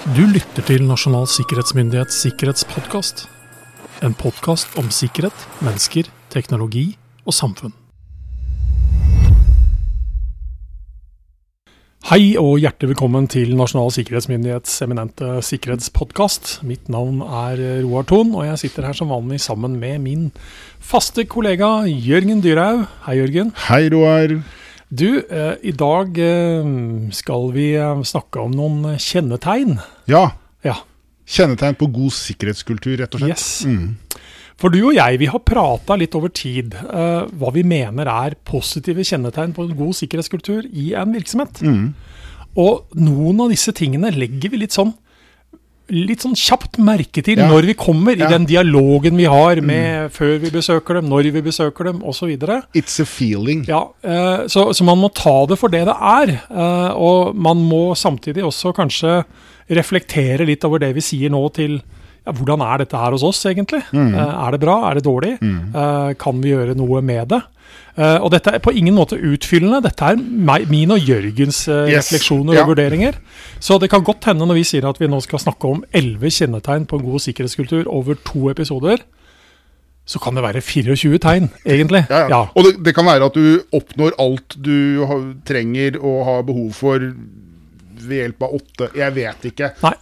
Du lytter til Nasjonal sikkerhetsmyndighets sikkerhetspodkast. En podkast om sikkerhet, mennesker, teknologi og samfunn. Hei og hjertelig velkommen til Nasjonal sikkerhetsmyndighets eminente sikkerhetspodkast. Mitt navn er Roar Thon, og jeg sitter her som vanlig sammen med min faste kollega Jørgen Dyrhaug. Hei, Jørgen. Hei, Roar. Du, eh, i dag eh, skal vi eh, snakke om noen kjennetegn. Ja. Ja. Kjennetegn på god sikkerhetskultur, rett og slett. Yes. Mm. For du og jeg vi har prata litt over tid eh, hva vi mener er positive kjennetegn på en god sikkerhetskultur i en virksomhet. Mm. Og noen av disse tingene legger vi litt sånn litt sånn kjapt merke til Ja. når vi kommer i den dialogen vi har med før vi besøker dem, når vi besøker dem osv. It's a feeling. Ja, eh, så, så man må ta det for det det er. eh, Og man må samtidig også kanskje reflektere litt over det vi sier nå til ja, hvordan er dette her hos oss, egentlig? Mm. Eh, Er det bra? Er det dårlig? Eh, Kan vi gjøre noe med det? Eh, Og dette er på ingen måte utfyllende. Dette er min og Jørgens eh, Yes. refleksjoner Ja. og vurderinger. Så det kan godt hende når vi sier at vi nå skal snakke om elleve kjennetegn på en god sikkerhetskultur over to episoder, så kan det være 24 tegn, egentlig. Ja, ja. Og det, det kan være at du oppnår alt du har, trenger og har behov for ved hjelp av åtte. Jeg vet ikke. Nei.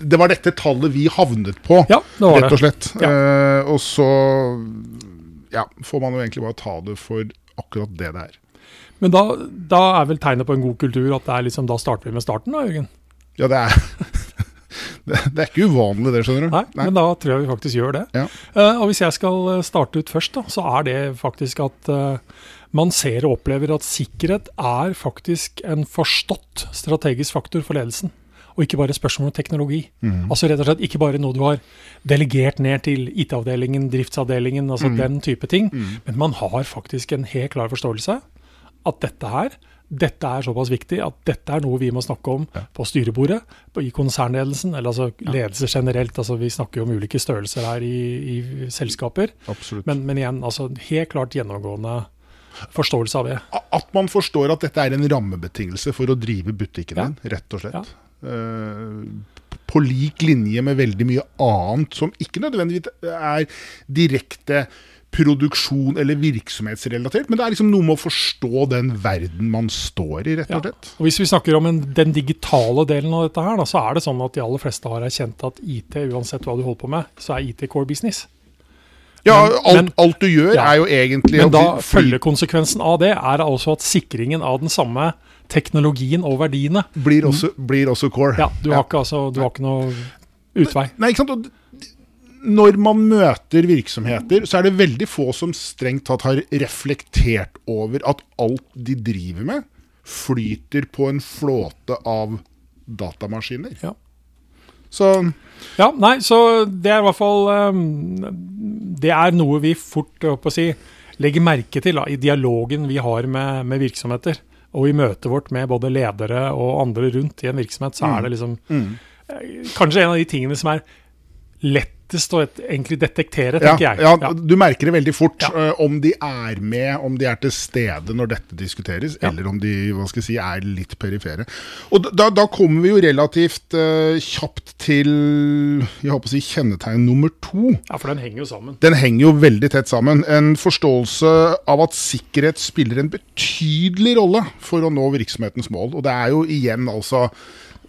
Det var dette tallet vi havnet på, Ja, rett og slett. Ja. Uh, og så ja, får man jo egentlig bare ta det for akkurat det det er. Men da, da er vel tegnet på en god kultur at det er liksom, da starter vi med starten, da, Jørgen? Ja, det er det, det er ikke uvanlig, det, skjønner du. Nei, men da tror jeg vi faktisk gjør det. Ja. Uh, og hvis jeg skal starte ut først, da, så er det faktisk at eh, man ser og opplever at sikkerhet er faktisk en forstått strategisk faktor for ledelsen. Og ikke bare spørsmål om teknologi. Altså rett og slett ikke bare noe du har delegert ned til IT-avdelingen, driftsavdelingen, altså den type ting. Men man har faktisk en helt klar forståelse at dette her, dette er såpass viktig at dette er noe vi må snakke om på styrebordet, på, i konsernledelsen, eller altså ledelse generelt. altså Vi snakker jo om ulike størrelser her i, i selskaper. Absolutt. Men, men igjen, altså helt klart gjennomgående forståelse av det. At man forstår at dette er en rammebetingelse for å drive butikken Ja. din, rett og slett. Ja. Uh, på lik linje med veldig mye annet som ikke nødvendigvis er direkte produksjon eller virksomhetsrelatert, men det er liksom noe med å forstå den verden man står i, rett og slett. Og Hvis vi snakker om en, den digitale delen av dette, her, da, så er det sånn at de aller fleste har erkjent at IT, uansett hva du holder på med, så er IT core business. Ja, Men- alt, men- alt du gjør Ja. er jo egentlig Men da følgekonsekvensen av det er altså at sikringen av den samme teknologien og verdiene blir, også, blir også core. Ja, du har ikke, altså, du har ikke noe utvei. Nei, ikke sant? Og når man møter virksomheter, så er det veldig få som strengt tatt har reflektert over at alt de driver med, flyter på en flåte av datamaskiner. Ja. Så Ja, nei, så det er i hvert fall um, Det er noe vi fort å si, legger merke til da, i dialogen vi har med, med virksomheter. Og i møtet vårt med både ledere og andre rundt i en virksomhet, så er det liksom mm. kanskje en av de tingene som er lettest å egentlig detektere, ja, tenker jeg. ja, du merker det veldig fort Ja. eh, om de er med, om de er til stede når dette diskuteres, Ja. eller om de hva skal jeg si, er litt perifere. Og da, da kommer vi jo relativt uh, kjapt til jeg håper å si, kjennetegn nummer to. ja, for den henger jo sammen. Den henger jo veldig tett sammen. En forståelse av at sikkerhet spiller en betydelig rolle for å nå virksomhetens mål. Og det er jo igjen altså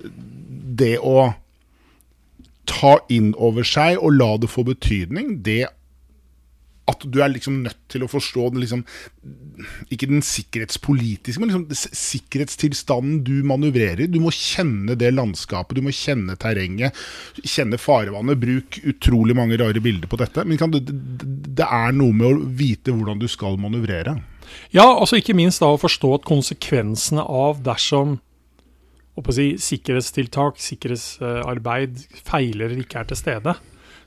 det å ta inn over seg og la det få betydning. Det at du er liksom nødt til å forstå den liksom, ikke den sikkerhetspolitiske, men liksom sikkerhetstilstanden du manøvrerer. Du må kjenne det landskapet, du må kjenne terrenget, kjenne farevannet. Bruk utrolig mange rare bilder på dette. Men kan det, det er noe med å vite hvordan du skal manøvrere. Ja, altså ikke minst da å forstå at konsekvensene av dersom å si, sikkerhetstiltak, sikkerhetsarbeid feiler eller ikke er til stede,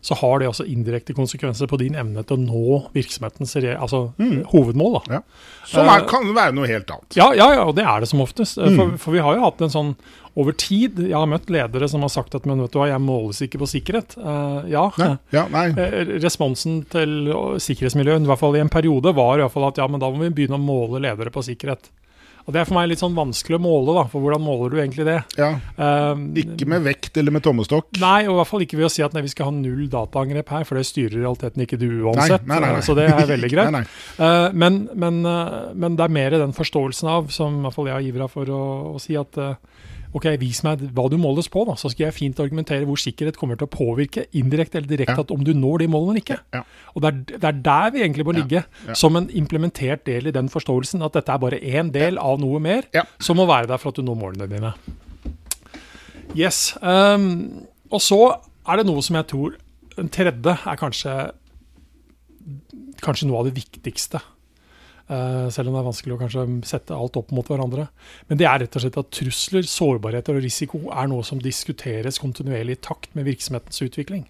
så har det også indirekte konsekvenser på din evne til å nå virksomhetens altså, mm. hovedmål. Da. Ja. Som er, kan være noe helt annet. Ja, ja, ja, og det er det som oftest. Mm. For, for vi har jo hatt en sånn over tid Jeg har møtt ledere som har sagt at men vet du hva, jeg måles ikke på sikkerhet. Uh, ja. Nei, ja, nei. Eh, Responsen til sikkerhetsmiljøet, i hvert fall i en periode, var i hvert fall at ja, men da må vi begynne å måle ledere på sikkerhet. Og Det er for meg litt sånn vanskelig å måle, da, for hvordan måler du egentlig det? Ja. Um, Ikke med vekt eller med tommestokk. Nei, og i hvert fall ikke ved å si at nei, vi skal ha null dataangrep her, for det styrer i realiteten ikke du uansett. Nei, nei, nei. Så det er veldig greit. Uh, men, men, uh, men det er mer den forståelsen av, som i hvert fall jeg har ivra for å, å si, at uh, ok, vis meg hva du måles på, da, så skal jeg fint argumentere hvor sikkerhet kommer til å påvirke indirekte eller direkte Ja. at om du når de målene eller ikke. Ja. Og det er, det er der vi egentlig må ligge, ja. som en implementert del i den forståelsen, at dette er bare én del av noe mer som må være der for at du når målene dine. Yes. Um, og så er det noe som jeg tror Den tredje er kanskje Kanskje noe av det viktigste. Eh, selv om det er vanskelig å kanskje sette alt opp mot hverandre. Men det er rett og slett at trusler, sårbarheter og risiko er noe som diskuteres kontinuerlig i takt med virksomhetens utvikling.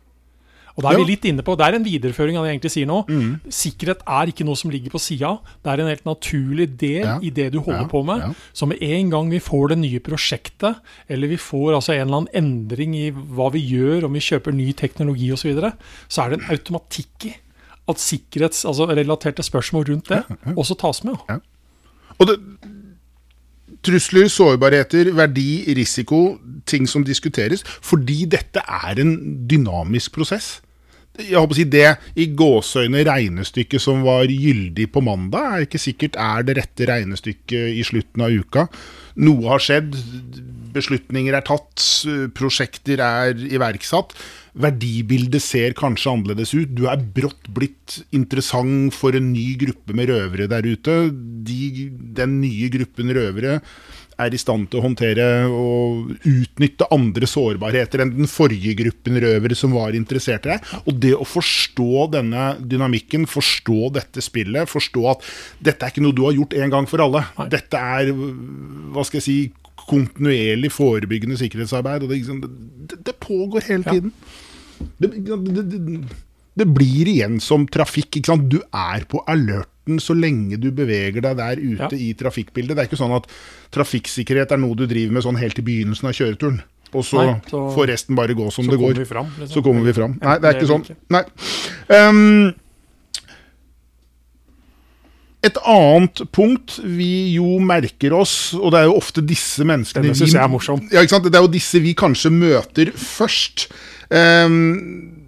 Og Det er vi litt inne på, Det er en videreføring av det jeg egentlig sier nå. Mm. Sikkerhet er ikke noe som ligger på sida. Det er en helt naturlig del Ja. i det du holder Ja, på med. ja. Så med en gang vi får det nye prosjektet, eller vi får altså en eller annen endring i hva vi gjør, om vi kjøper ny teknologi osv., så, videre, så er det en automatikk i at sikkerhets, altså spørsmål rundt det også tas med. Og det, trusler, sårbarheter, verdi, risiko, ting som diskuteres, fordi dette er en dynamisk prosess. Jeg håper å si Det i gåseøyne regnestykket som var gyldig på mandag, er ikke sikkert er det rette regnestykket i slutten av uka. Noe har skjedd, beslutninger er tatt, prosjekter er iverksatt. Verdibildet ser kanskje annerledes ut. Du er brått blitt interessant for en ny gruppe med røvere der ute. De, den nye gruppen røvere er i stand til å håndtere og utnytte andre sårbarheter enn den forrige gruppen røvere som var interessert i deg. Og det å forstå denne dynamikken, forstå dette spillet, forstå at dette er ikke noe du har gjort en gang for alle. Dette er, hva skal jeg si, kontinuerlig forebyggende sikkerhetsarbeid. Og det, det, det pågår hele tiden. Det, det, blir igjen som trafikk. Du er på alerten så lenge du beveger deg der ute Ja. i trafikkbildet. Det er ikke sånn at trafikksikkerhet er noe du driver med sånn helt i begynnelsen av kjøreturen. Og så, Nei, så- får resten bare gå som det går. fram. liksom. Så kommer vi fram. Nei, det er ikke sånn. Nei. Ehm, et annet punkt vi jo merker oss, og det er jo ofte disse menneskene Denne synes jeg er morsom. Ja? Det er jo disse vi kanskje møter først. Um,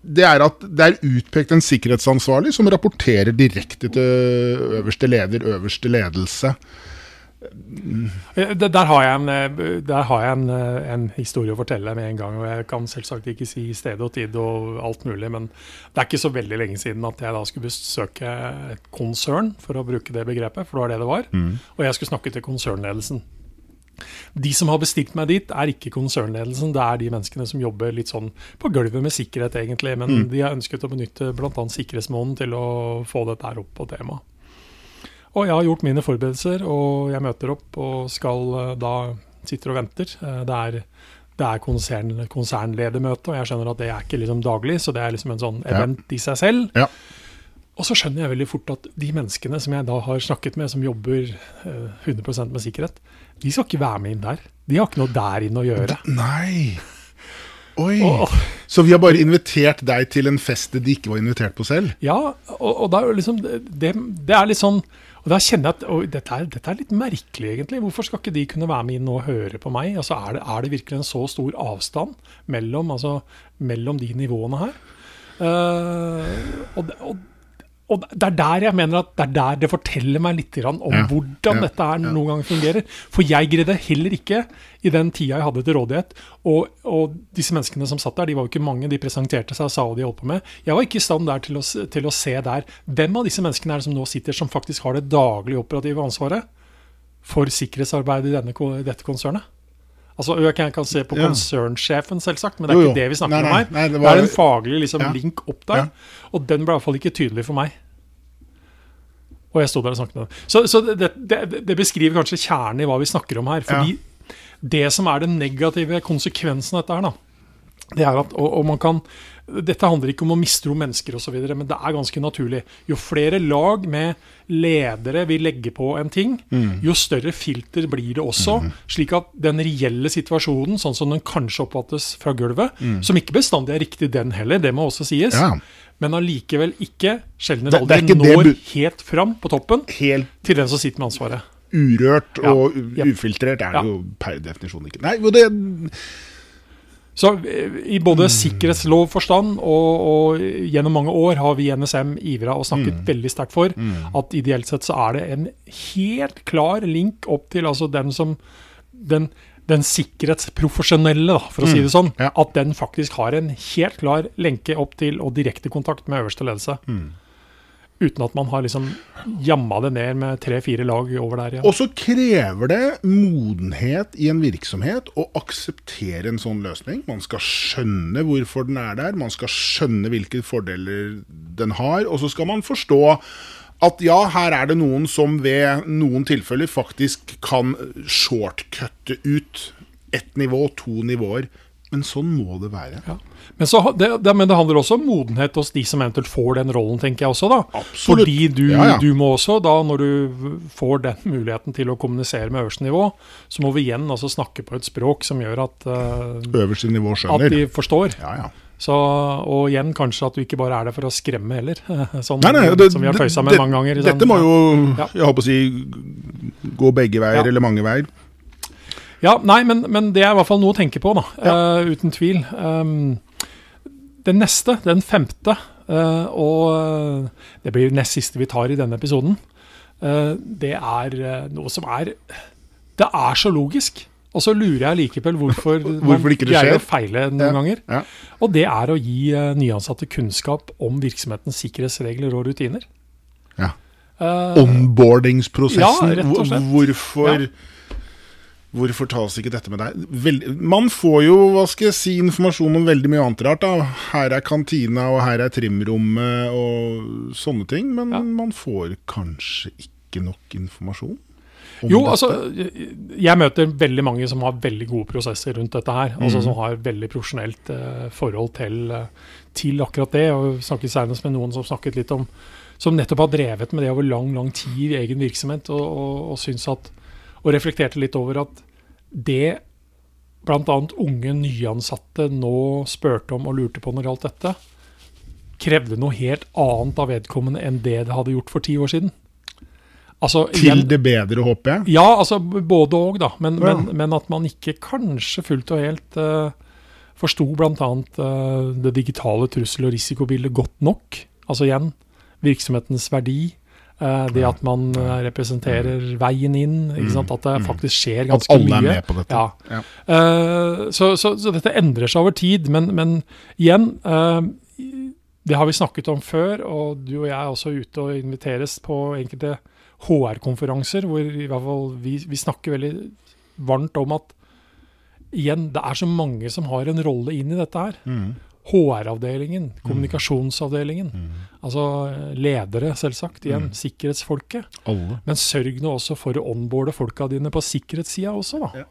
det er at det er utpekt en sikkerhetsansvarlig som rapporterer direkte til øverste leder, øverste ledelse. Eh, Der har jeg, en, eh, der har jeg en, eh, en historie å fortelle med en gang. og Jeg kan selvsagt ikke si sted og tid og alt mulig, men det er ikke så veldig lenge siden at jeg da skulle besøke et konsern, for å bruke det begrepet, for det var det det var. Og jeg skulle snakke til konsernledelsen. De som har bestilt meg dit, er ikke konsernledelsen, det er de menneskene som jobber litt sånn på gulvet med sikkerhet, egentlig. Men de har ønsket å benytte bl.a. sikkerhetsmåneden til å få dette her opp på temaet. Og jeg har gjort mine forberedelser, og jeg møter opp og skal eh, da sitter og venter. Eh, Det er, det er konsern, konsernledermøte, og jeg skjønner at det er ikke liksom daglig, så det er liksom en sånn Ja. event i seg selv. Ja. Og så skjønner jeg veldig fort at de menneskene som jeg da har snakket med, som jobber eh, 100% med sikkerhet, de skal ikke være med inn der. De har ikke noe der inne å gjøre. Nei. Oi. Og, Så vi har bare invitert deg til en fest de ikke var invitert på selv? ja, og, og da er liksom det, det er litt sånn Og da kjenner jeg at oi, dette, er, dette er litt merkelig, egentlig. Hvorfor skal ikke de kunne være med inn og høre på meg? Altså, er, det, er det virkelig en så stor avstand mellom, altså, mellom de nivåene her? Uh, og, og, og det er der jeg mener at det er der det forteller meg litt om Ja, hvordan ja, dette ja. noen ganger fungerer. For jeg greide heller ikke, i den tida jeg hadde til rådighet, og, og disse menneskene som satt der, de var jo ikke mange, de presenterte seg og sa hva de holdt på med. Jeg var ikke i stand der til å, til å se der hvem av disse menneskene er det som nå sitter, som faktisk har det daglige operative ansvaret for sikkerhetsarbeidet i denne, dette konsernet. Altså, Jeg kan, jeg kan se på konsernsjefen, selvsagt, men det er Jo, jo. ikke det vi snakker Nei, om her. nei, det det, er en faglig liksom, Ja. link opp der, Ja. og den ble i hvert fall ikke tydelig for meg. Og jeg sto der og snakket med dem. Så, så det, det, det beskriver kanskje kjernen i hva vi snakker om her. Fordi det som er den negative konsekvensen av dette her, da, det er at og, og man kan dette handler ikke om å mistro mennesker osv., men det er ganske naturlig. Jo flere lag med ledere vi legger på en ting, jo større filter blir det også. Slik at den reelle situasjonen, sånn som den kanskje oppfattes fra gulvet, som ikke bestandig er riktig den heller, det må også sies, Ja. men allikevel ikke, sjelden Det- eller er aldri, ikke når helt fram på toppen Helt til den som sitter med ansvaret. urørt og Ja. ufiltrert er det Ja. jo per definisjon ikke. Nei, det, Så eh, i både sikkerhetslovforstand og, og gjennom mange år har vi i NSM ivra og snakket veldig sterkt for at ideelt sett så er det en helt klar link opp til altså den som den, den sikkerhetsprofesjonelle, da, for å si det sånn. Ja. At den faktisk har en helt klar lenke opp til og direkte kontakt med øverste ledelse. Uten at man har liksom jamma det ned med tre-fire lag over der igjen. Og så krever det modenhet i en virksomhet å akseptere en sånn løsning. Man skal skjønne hvorfor den er der, man skal skjønne hvilke fordeler den har, og så skal man forstå at ja, her er det noen som ved noen tilfeller faktisk kan shortcutte ut ett nivå, to nivåer. Men sånn må det være. Ja. Men, så, det, det, men det handler også om modenhet hos de som eventuelt får den rollen, tenker jeg også. da. Absolutt. Fordi du, Ja, ja. du må også, da når du får den muligheten til å kommunisere med øverste nivå, så må vi igjen altså snakke på et språk som gjør at, uh, Øverste nivå at de forstår. Ja, ja. Så, og igjen kanskje at du ikke bare er der for å skremme heller, sånn Nei, nei, det, som vi har tøysa med mange ganger. Dette må jo, Ja. jeg håper å si, gå begge veier, eller mange veier. Ja, nei, men, men det er i hvert fall noe å tenke på, da. eh, uten tvil. Um, den neste, den femte, uh, og eh, det blir nest siste vi tar i denne episoden, uh, det er noe som er Det er så logisk. Og så lurer jeg likevel hvorfor, Hvorfor ikke det greier å feile noen Ja, ganger. ja. Og det er å gi nyansatte kunnskap om virksomhetens sikkerhetsregler og rutiner. Ja. Onboardingsprosessen. Ja, rett og slett. Hvorfor Hvorfor, hvorfor tas ikke dette med deg? Vel, man får jo hva skal jeg si, informasjon om veldig mye annet rart. da. Her er kantina, og her er trimrommet og sånne ting. Men Ja. man får kanskje ikke nok informasjon? om Jo, dette? altså, jeg møter veldig mange som har veldig gode prosesser rundt dette her. Mm. Altså Som har veldig profesjonelt eh, forhold til, eh, til akkurat det. Og snakket senest med noen som snakket litt om Som nettopp har drevet med det over lang lang tid i egen virksomhet, og, og, og syns at Og reflekterte litt over at det bl.a. unge nyansatte nå spurte om og lurte på når det gjaldt dette, krevde noe helt annet av vedkommende enn det det hadde gjort for ti år siden. Altså, Til igjen- det bedre, håper jeg. ja, altså både og, da. Men, Ja. men, men at man ikke kanskje fullt og helt uh, forsto bl.a. Uh, det digitale trussel- og risikobildet godt nok. Altså igjen, virksomhetens verdi. Eh, det at man eh, representerer veien inn. Ikke sant? At det faktisk skjer ganske mye. At alle er med på dette. Ja. Ja. Eh, så, så, så dette endrer seg over tid. Men, men igjen, eh, det har vi snakket om før, og du og jeg er også ute og inviteres på enkelte HR-konferanser, hvor i hvert fall vi, vi snakker veldig varmt om at igjen, det er så mange som har en rolle inn i dette her. Mm. HR-avdelingen, kommunikasjonsavdelingen. Altså eh, ledere, selvsagt. Igjen, sikkerhetsfolket. Alle. Men sørg nå også for å onboarde folka dine på sikkerhetssida også, da. Ja.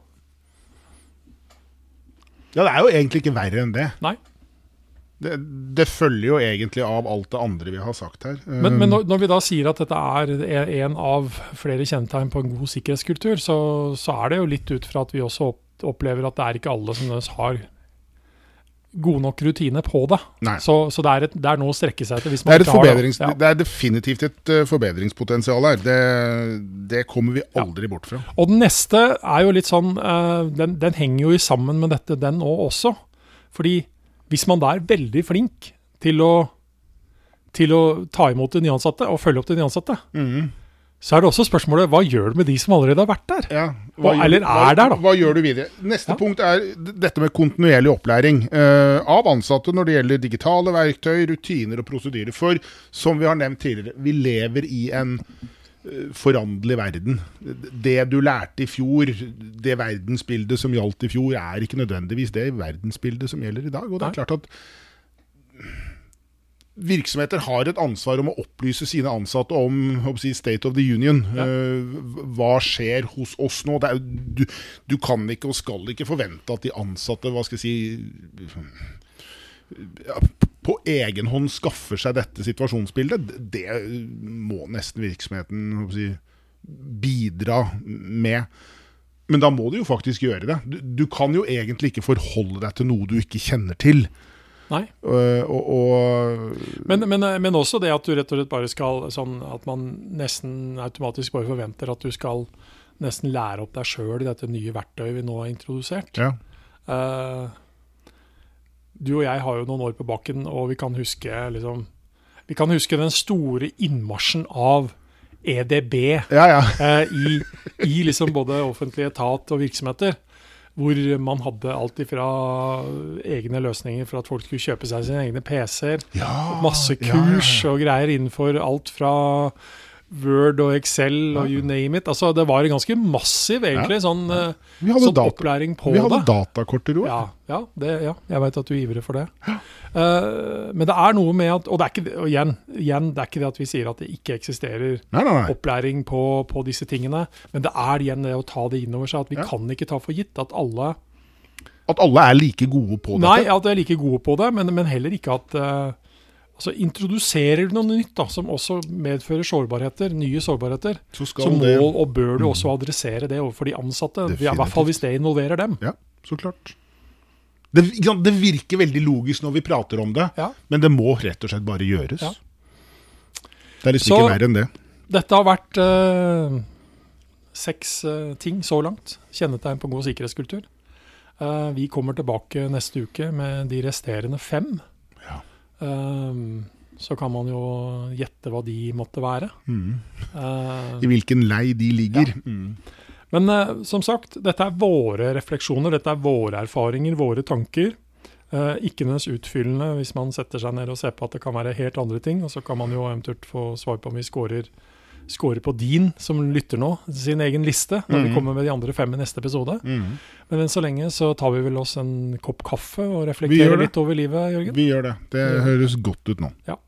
Ja, det er jo egentlig ikke verre enn det. Nei. Det, det følger jo egentlig av alt det andre vi har sagt her. Men, men når, når vi da sier at dette er en- av flere kjennetegn på en god sikkerhetskultur, så, så er det jo litt ut fra at vi også opplever at det er ikke alle som har gode nok rutine på det. Så, så det, er et, det er noe å strekke seg etter. hvis man ikke har det. Ja. det er definitivt et eh, forbedringspotensial her. Det, det kommer vi Ja. aldri bort fra. Og den neste er jo litt sånn eh, den, den henger jo sammen med dette, den òg også. Fordi hvis man da er veldig flink til å, til å ta imot de nyansatte og følge opp de nyansatte, så er det også spørsmålet hva gjør du med de som allerede har vært der? Ja, Hva- hva, eller er der, da? Hva gjør du videre? Neste Ja. punkt er dette med kontinuerlig opplæring uh, av ansatte når det gjelder digitale verktøy, rutiner og prosedyrer. For som vi har nevnt tidligere, vi lever i en uh, foranderlig verden. Det du lærte i fjor, det verdensbildet som gjaldt i fjor, er ikke nødvendigvis det verdensbildet som gjelder i dag. Og det er klart at virksomheter har et ansvar om å opplyse sine ansatte om si, state of the union. Ja. Eh, hva skjer hos oss nå? Det er, du, du kan ikke og skal ikke forvente at de ansatte hva skal jeg si, ja, på egen hånd skaffer seg dette situasjonsbildet, det må nesten virksomheten si, bidra med. Men da må du jo faktisk gjøre det. Du, du, kan jo egentlig ikke forholde deg til noe du ikke kjenner til. Nei. Uh, og, og men, men, men, også det at du rett og slett bare skal sånn At man nesten automatisk bare forventer at du skal nesten lære opp deg sjøl i dette nye verktøyet vi nå har introdusert. Ja. Uh, du og jeg har jo noen år på bakken, og vi kan huske liksom, Vi kan huske den store innmarsjen av EDB ja, ja. uh, i, i liksom både offentlig etat og virksomheter. Hvor man hadde alt ifra egne løsninger for at folk skulle kjøpe seg sine egne PC-er. Ja, masse kurs og greier innenfor alt fra Word og Excel og you name it. Altså, det var ganske massiv egentlig, sånn, eh, sånn opplæring på det. Vi hadde datakorter òg. Ja, ja, ja, jeg vet at du ivrer for det. Uh, men det er noe med at Og, det er ikke, og igjen, igjen, det er ikke det at vi sier at det ikke eksisterer nei, nei, nei. opplæring på, på, disse tingene, men det er igjen det å ta det inn over seg. At vi kan ikke ta for gitt at alle At alle er like gode på dette? Nei, at de er like gode på det, men, men heller ikke at uh, altså Introduserer du noe nytt da, som også medfører sårbarheter, nye sårbarheter, så, så må det, og bør du mm. også adressere det overfor de ansatte. I hvert fall hvis det involverer dem. Ja, så klart. Det, det, virker veldig logisk når vi prater om det, ja. men det må rett og slett bare gjøres. Ja. Det er liksom så, ikke mer enn det. Dette har vært uh, seks uh, ting så langt. Kjennetegn på god sikkerhetskultur. Uh, vi kommer tilbake neste uke med de resterende fem. Um, så kan man jo gjette hva de måtte være. Mm. Uh, I hvilken lei de ligger. Ja. Mm. Men uh, som sagt, dette er våre refleksjoner, dette er våre erfaringer, våre tanker. Uh, ikke nødvendigvis utfyllende hvis man setter seg ned og ser på at det kan være helt andre ting. Og så kan man jo eventuelt få svar på om vi scorer score på din, som lytter nå, sin egen liste, når mm. vi kommer med de andre fem i neste episode. Mm. Men enn så lenge så tar vi vel oss en kopp kaffe og reflekterer litt over livet, Jørgen? Vi gjør det. Det høres godt ut nå. Ja.